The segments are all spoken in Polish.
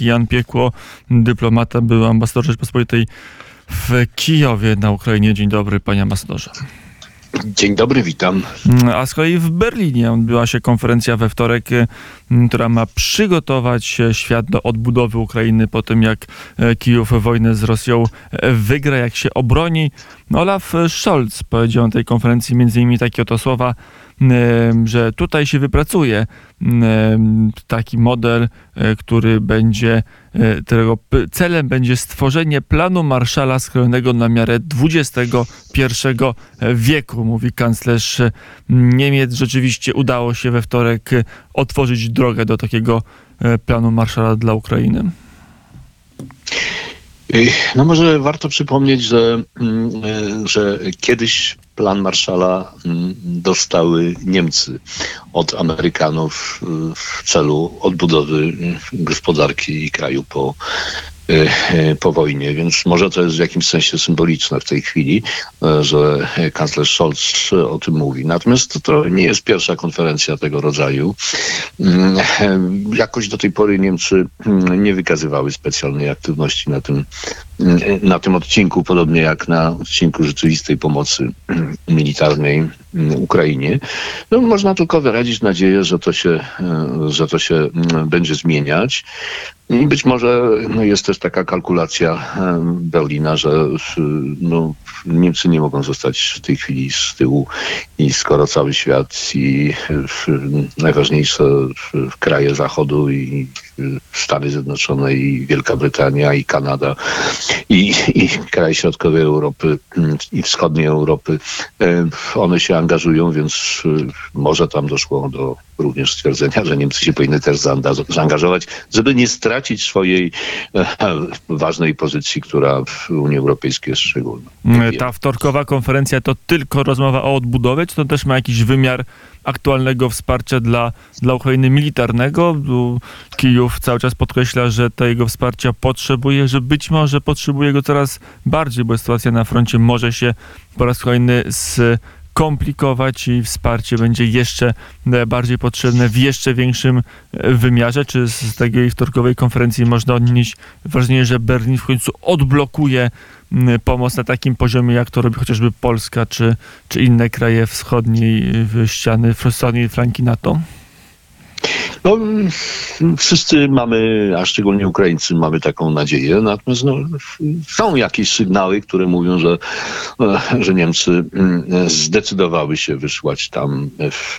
Jan Piekło, dyplomata, był ambasador Rzeczpospolitej w Kijowie na Ukrainie. Dzień dobry, panie ambasadorze. Dzień dobry, witam. A z kolei w Berlinie odbyła się konferencja we wtorek, która ma przygotować świat do odbudowy Ukrainy po tym, jak Kijów wojnę z Rosją wygra, jak się obroni. Olaf Scholz powiedział na tej konferencji innymi takie oto słowa, że tutaj się wypracuje taki model, e, który będzie, e, którego celem będzie stworzenie planu Marszala skrojonego na miarę XXI wieku, mówi kanclerz Niemiec. Rzeczywiście udało się we wtorek otworzyć drogę do takiego e, planu Marszala dla Ukrainy. No może warto przypomnieć, że, mm, że kiedyś plan Marszala mm, dostały Niemcy od Amerykanów y, w celu odbudowy gospodarki kraju po Y, y, po wojnie, więc może to jest w jakimś sensie symboliczne w tej chwili, y, że kanclerz Scholz o tym mówi. Natomiast to nie jest pierwsza konferencja tego rodzaju. Jakoś do tej pory Niemcy nie wykazywały specjalnej aktywności na tym, na tym odcinku, podobnie jak na odcinku rzeczywistej pomocy militarnej Ukrainie. No, można tylko wyrazić nadzieję, że to się, że to się będzie zmieniać. I być może no, jest też taka kalkulacja Berlina, że no, Niemcy nie mogą zostać w tej chwili z tyłu i skoro cały świat i najważniejsze kraje Zachodu i Stany Zjednoczone i Wielka Brytania i Kanada i, i kraje środkowej Europy i wschodniej Europy, one się angażują, więc może tam doszło do również stwierdzenia, że Niemcy się powinny też zaangażować, żeby nie stracić swojej e, ważnej pozycji, która w Unii Europejskiej jest szczególna. Ta wtorkowa konferencja to tylko rozmowa o odbudowie, czy to też ma jakiś wymiar aktualnego wsparcia dla, dla Ukrainy militarnego? Kijów cały czas podkreśla, że tego wsparcia potrzebuje, że być może potrzebuje go coraz bardziej, bo sytuacja na froncie może się po raz kolejny z komplikować i wsparcie będzie jeszcze e, bardziej potrzebne w jeszcze większym e, wymiarze? Czy z tej wtorkowej konferencji można odnieść wrażenie, że Berlin w końcu odblokuje pomoc na takim poziomie, jak to robi chociażby Polska czy, czy inne kraje wschodniej ściany, wschodniej flanki NATO? No, wszyscy mamy, a szczególnie Ukraińcy, mamy taką nadzieję. Natomiast no, są jakieś sygnały, które mówią, że, że Niemcy mm, zdecydowały się wysłać tam w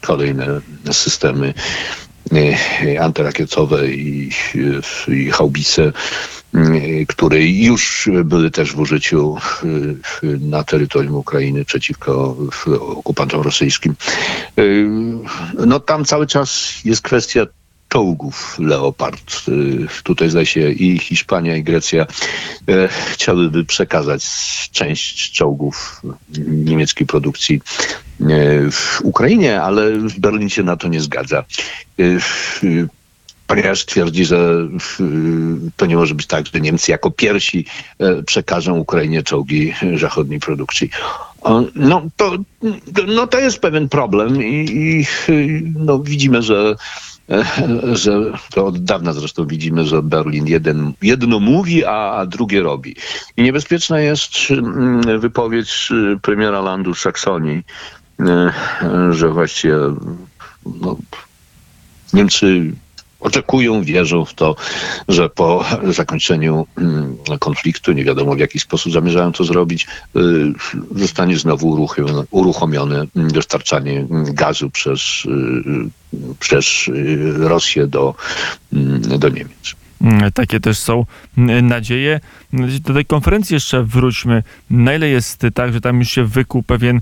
kolejne systemy e, antyrakietowe i, i haubice które już były też w użyciu na terytorium Ukrainy przeciwko okupantom rosyjskim. No tam cały czas jest kwestia czołgów Leopard. Tutaj zdaje się i Hiszpania, i Grecja chciałyby przekazać część czołgów niemieckiej produkcji w Ukrainie, ale Berlin się na to nie zgadza. Ponieważ twierdzi, że to nie może być tak, że Niemcy jako pierwsi e, przekażą Ukrainie czołgi zachodniej produkcji. No to, no to jest pewien problem i, i no widzimy, że że to od dawna zresztą widzimy, że Berlin jeden, jedno mówi, a, a drugie robi. I niebezpieczna jest mm, wypowiedź premiera landu Saksonii, że właściwie no, Niemcy oczekują, wierzą w to, że po zakończeniu mm, konfliktu, nie wiadomo w jaki sposób zamierzają to zrobić, y, zostanie znowu uruchomione dostarczanie gazu przez, y, przez Rosję do, mm, do Niemiec. Mm, takie też są nadzieje. Do tej konferencji jeszcze wróćmy. Na ile jest tak, że tam już się wykuł pewien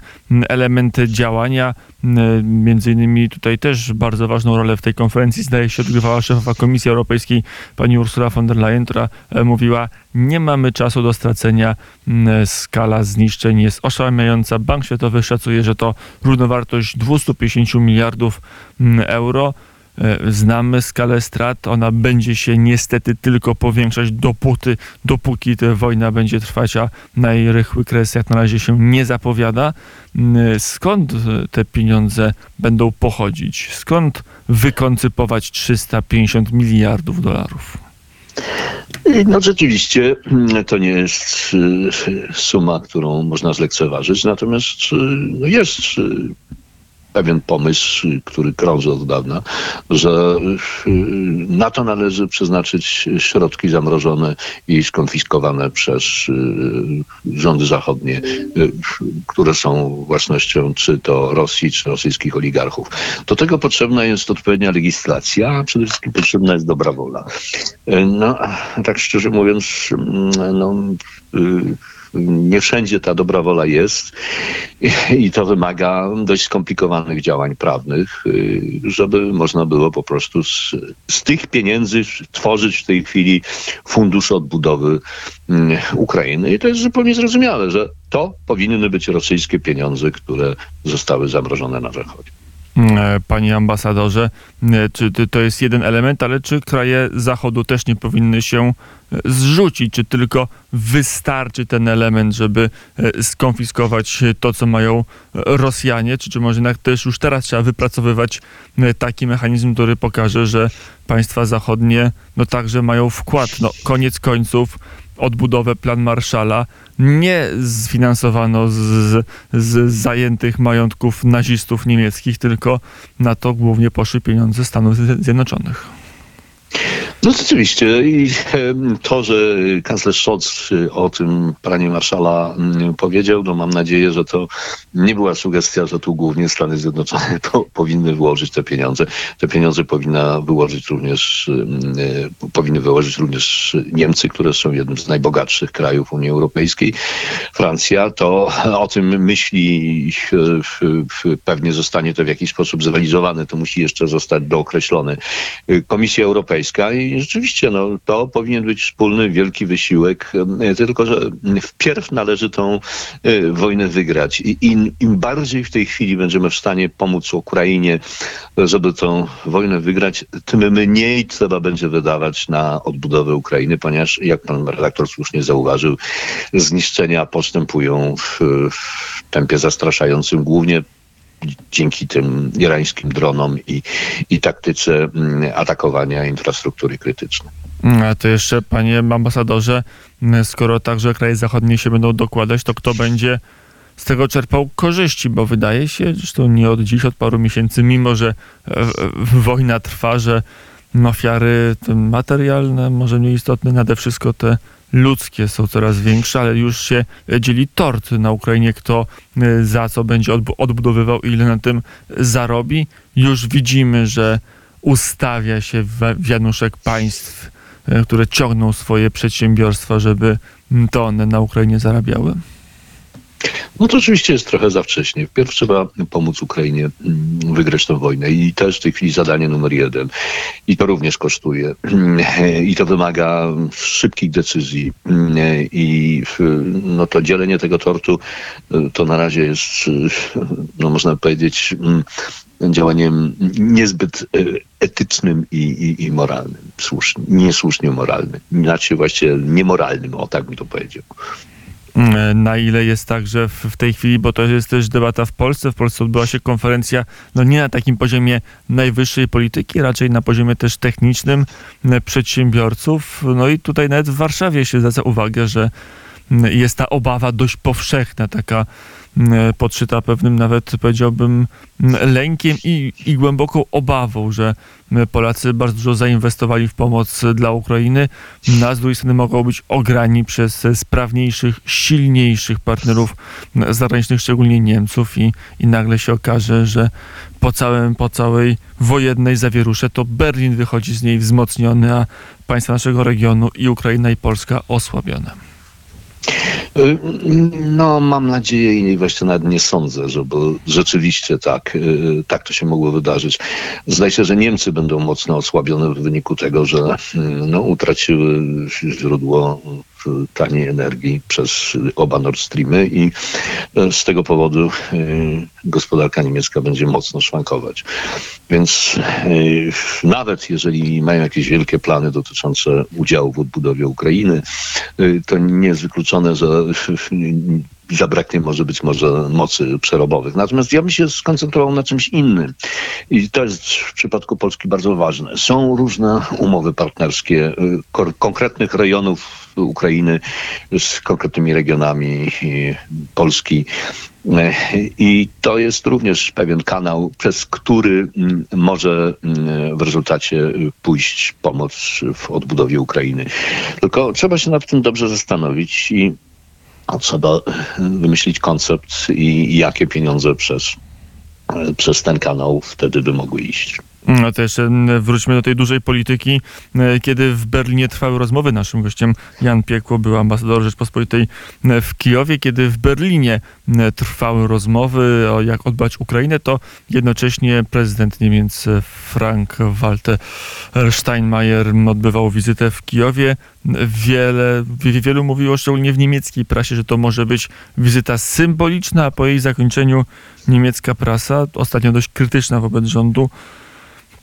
element działania? Między innymi tutaj też bardzo ważną rolę w tej konferencji zdaje się odgrywała szefowa Komisji Europejskiej pani Ursula von der Leyen, która e, mówiła, nie mamy czasu do stracenia, skala zniszczeń jest oszałamiająca. Bank Światowy szacuje, że to równowartość 250 miliardów euro. E, znamy skalę strat, ona będzie się niestety tylko powiększać dopóty, dopóki ta wojna będzie trwać, a najrychły kres jak na razie się nie zapowiada. Mm, skąd te pieniądze będą pochodzić? Skąd wykoncypować 350 miliardów dolarów? No rzeczywiście mm, to nie jest y, suma, którą można zlekceważyć, natomiast y, no jest y, pewien pomysł, który krąży od dawna, że y, na to należy przeznaczyć środki zamrożone i skonfiskowane przez y, rządy zachodnie, y, które są własnością czy to Rosji, czy rosyjskich oligarchów. Do tego potrzebna jest odpowiednia legislacja, a przede wszystkim potrzebna jest dobra wola. No, tak szczerze mówiąc, mm, no, nie wszędzie ta dobra wola jest i, to wymaga dość skomplikowanych działań prawnych, y, żeby można było po prostu z, z tych pieniędzy tworzyć w tej chwili fundusz odbudowy mm, Ukrainy. I to jest zupełnie zrozumiałe, że to powinny być rosyjskie pieniądze, które zostały zamrożone na Zachodzie. E, Panie ambasadorze, e, czy to jest jeden element, ale czy kraje Zachodu też nie powinny się e, zrzucić? Czy tylko wystarczy ten element, żeby skonfiskować to, co mają Rosjanie? Czy, czy może jednak też już teraz trzeba wypracowywać taki mechanizm, który pokaże, że państwa zachodnie no także mają wkład? No, koniec końców odbudowę plan Marszala nie sfinansowano z, z zajętych majątków nazistów niemieckich, tylko na to głównie poszły pieniądze Stanów Zjednoczonych. No rzeczywiście i to, że kanclerz Scholz o tym planie Marszala mm, powiedział, no mam nadzieję, że to nie była sugestia, że tu głównie Stany Zjednoczone po, powinny wyłożyć te pieniądze. Te pieniądze powinna wyłożyć również, y, powinny wyłożyć również Niemcy, które są jednym z najbogatszych krajów Unii Europejskiej. Francja to o tym myśli, pewnie zostanie to w jakiś sposób zrealizowane, to musi jeszcze zostać dookreślone. Komisja Europejska i rzeczywiście no, to powinien być wspólny, wielki wysiłek, tylko że wpierw należy tą y, wojnę wygrać. I im, im bardziej w tej chwili będziemy w stanie pomóc Ukrainie, żeby tą wojnę wygrać, tym mniej trzeba będzie wydawać na odbudowę Ukrainy, ponieważ jak pan redaktor słusznie zauważył, zniszczenia postępują w, w tempie zastraszającym, głównie dzięki tym irańskim dronom i, i taktyce mm, atakowania infrastruktury krytycznej. Mm, A to jeszcze, panie ambasadorze, mm, skoro także kraje zachodnie się będą dokładać, to kto będzie z tego czerpał korzyści, bo wydaje się, zresztą nie od dziś, od paru miesięcy, mimo że e, wojna trwa, że ofiary te materialne, może mniej istotne, nade wszystko te ludzkie są coraz większe, ale już się dzieli tort na Ukrainie, kto e, za co będzie odbu- odbudowywał, ile na tym zarobi. Już widzimy, że ustawia się wianuszek państw, e, które ciągną swoje przedsiębiorstwa, żeby to one na Ukrainie zarabiały. No to oczywiście jest trochę za wcześnie. Wpierw trzeba pomóc Ukrainie mm, wygrać tę wojnę i to jest w tej chwili zadanie numer jeden. I to również kosztuje. I to wymaga szybkich decyzji. I no to dzielenie tego tortu y, to na razie jest, y, no można powiedzieć, mm, działaniem niezbyt y, etycznym i, i, i moralnym. Słusznie, niesłusznie moralnym. Inaczej właściwie niemoralnym, o tak bym to powiedział. Mm, Na ile jest tak, że w, tej chwili, bo to jest też debata w Polsce, w Polsce odbyła się konferencja, no nie na takim poziomie najwyższej polityki, raczej na poziomie też technicznym m, przedsiębiorców. No i tutaj nawet w Warszawie się zwraca uwagę, że m, jest ta obawa dość powszechna, taka podszyta pewnym nawet powiedziałbym lękiem i, i głęboką obawą, że m, Polacy bardzo dużo zainwestowali w pomoc dla Ukrainy, no, a z drugiej strony mogą być ograni przez e, sprawniejszych, silniejszych partnerów zagranicznych, szczególnie Niemców i, i nagle się okaże, że po, całym, po całej wojennej zawierusze to Berlin wychodzi z niej wzmocniony, a państwa naszego regionu i Ukraina i Polska osłabione. No, mam nadzieję i właśnie nawet nie sądzę, żeby rzeczywiście tak, y, tak to się mogło wydarzyć. Zdaje się, że Niemcy będą mocno osłabione w wyniku tego, że y, no, utraciły źródło taniej energii przez oba Nord Streamy i y, z tego powodu gospodarka niemiecka będzie mocno szwankować. Więc y, nawet jeżeli mają jakieś wielkie plany dotyczące udziału w odbudowie Ukrainy, y, to nie jest wykluczone, że zabraknie może być może mocy przerobowych. Natomiast ja bym się skoncentrował na czymś innym. I to jest w przypadku Polski bardzo ważne. Są różne umowy partnerskie y, ko- konkretnych rejonów Ukrainy z konkretnymi regionami y, Polski. E, I to jest również pewien kanał, przez który mm, może mm, w rezultacie y, pójść pomoc w odbudowie Ukrainy. Tylko trzeba się nad tym dobrze zastanowić i trzeba y, wymyślić koncept i jakie pieniądze przez, y, przez ten kanał wtedy by mogły iść. No to jeszcze mm, wróćmy do tej dużej polityki. E, Kiedy w Berlinie trwały rozmowy, naszym gościem Jan Piekło był ambasador Rzeczpospolitej e, w Kijowie. Kiedy w Berlinie e, trwały rozmowy o jak odbać Ukrainę, to jednocześnie prezydent Niemiec Frank-Walter Steinmeier odbywał wizytę w Kijowie. Wiele, wie- wielu mówiło, szczególnie w niemieckiej prasie, że to może być wizyta symboliczna, a po jej zakończeniu niemiecka prasa, ostatnio dość krytyczna wobec rządu,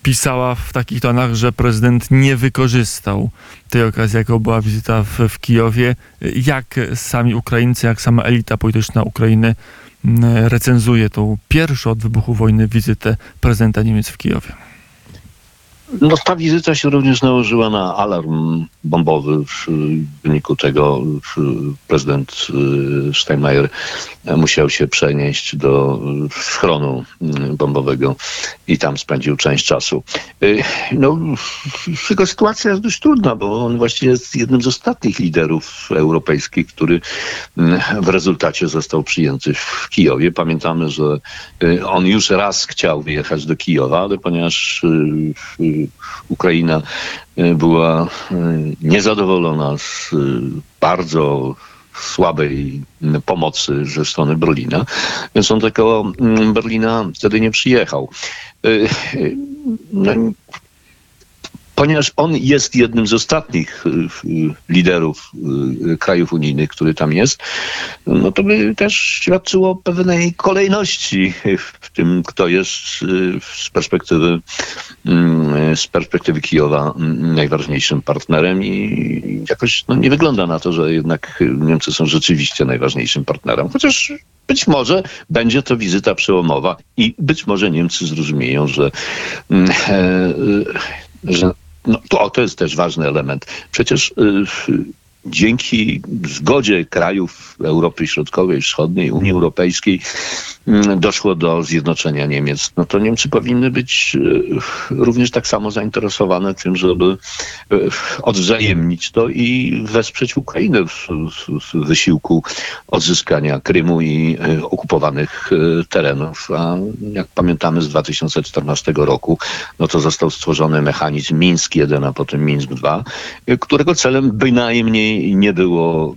pisała w takich tonach, że prezydent nie wykorzystał tej okazji, jaką była wizyta w, w Kijowie. Jak sami Ukraińcy, jak sama elita polityczna Ukrainy mm, recenzuje tą pierwszą od wybuchu wojny wizytę prezydenta Niemiec w Kijowie? No, ta wizyta się również nałożyła na alarm bombowy. W wyniku tego prezydent y, Steinmeier musiał się przenieść do schronu y, bombowego i tam spędził część czasu. Y, No, jego sytuacja jest dość trudna, bo on właściwie jest jednym z ostatnich liderów europejskich, który w rezultacie został przyjęty w Kijowie. Pamiętamy, że on już raz chciał wyjechać do Kijowa, ale ponieważ Ukraina była niezadowolona z bardzo słabej pomocy ze strony Berlina, więc on tego Berlina wtedy nie przyjechał. No, ponieważ on jest jednym z ostatnich liderów krajów unijnych, który tam jest, no to by też świadczyło pewnej kolejności w tym, kto jest z perspektywy, z perspektywy Kijowa najważniejszym partnerem i jakoś no, nie wygląda na to, że jednak Niemcy są rzeczywiście najważniejszym partnerem, chociaż być może będzie to wizyta przełomowa i być może Niemcy zrozumieją, że, że no, to, to jest też ważny element. Przecież y, dzięki zgodzie krajów Europy Środkowej, Wschodniej, Unii Europejskiej y, doszło do zjednoczenia Niemiec. No to Niemcy powinny być y, również tak samo zainteresowane tym, żeby y, odwzajemnić to i wesprzeć Ukrainę w, w, wysiłku odzyskania Krymu i y, okupowanych terenów. A jak pamiętamy z 2014 roku, no to został stworzony mechanizm Mińsk 1, a potem Mińsk 2, y, którego celem bynajmniej nie było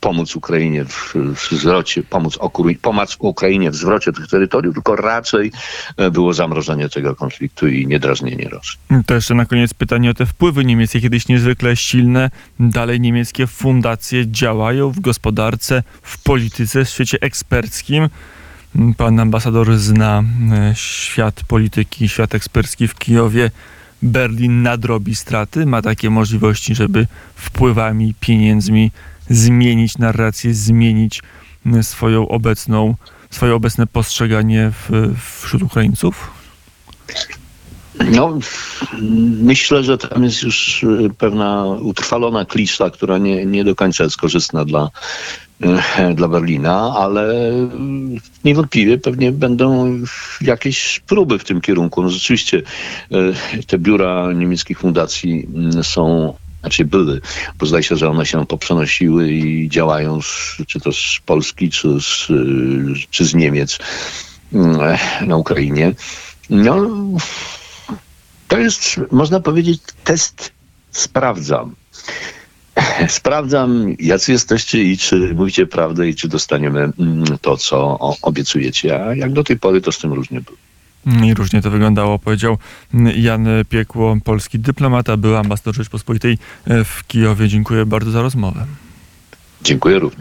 pomóc Ukrainie w w zwrocie, pomóc, pomóc Ukrainie w zwrocie tych terytoriów, tylko raczej e, było zamrożenie tego konfliktu i niedrażnienie Rosji. To jeszcze na koniec pytanie o te wpływy niemieckie, kiedyś niezwykle silne. Dalej niemieckie fundacje działają w gospodarce, w polityce, w świecie eksperckim. Pan ambasador zna e, świat polityki, świat ekspercki w Kijowie. Berlin nadrobi straty, ma takie możliwości, żeby wpływami, pieniędzmi zmienić narrację, zmienić swoją obecną, swoje obecne postrzeganie w, wśród Ukraińców? No, myślę, że tam jest już y, pewna utrwalona klisza, która nie, nie do końca jest korzystna dla, dla Berlina, ale niewątpliwie pewnie będą jakieś próby w tym kierunku. No rzeczywiście y, te biura niemieckich fundacji mm, są znaczy były, bo zdaje się, że one się poprzenosiły i działają z, czy to z Polski, czy z, y, czy z Niemiec mm, na Ukrainie. No, to jest, można powiedzieć, test sprawdzam. Sprawdzam, jacy jesteście i czy mówicie prawdę i czy dostaniemy mm, to, co obiecujecie. A jak do tej pory, to z tym różnie było. I różnie to wyglądało, powiedział Jan Piekło, polski dyplomata, był ambasador Rzeczpospolitej w Kijowie. Dziękuję bardzo za rozmowę. Dziękuję również.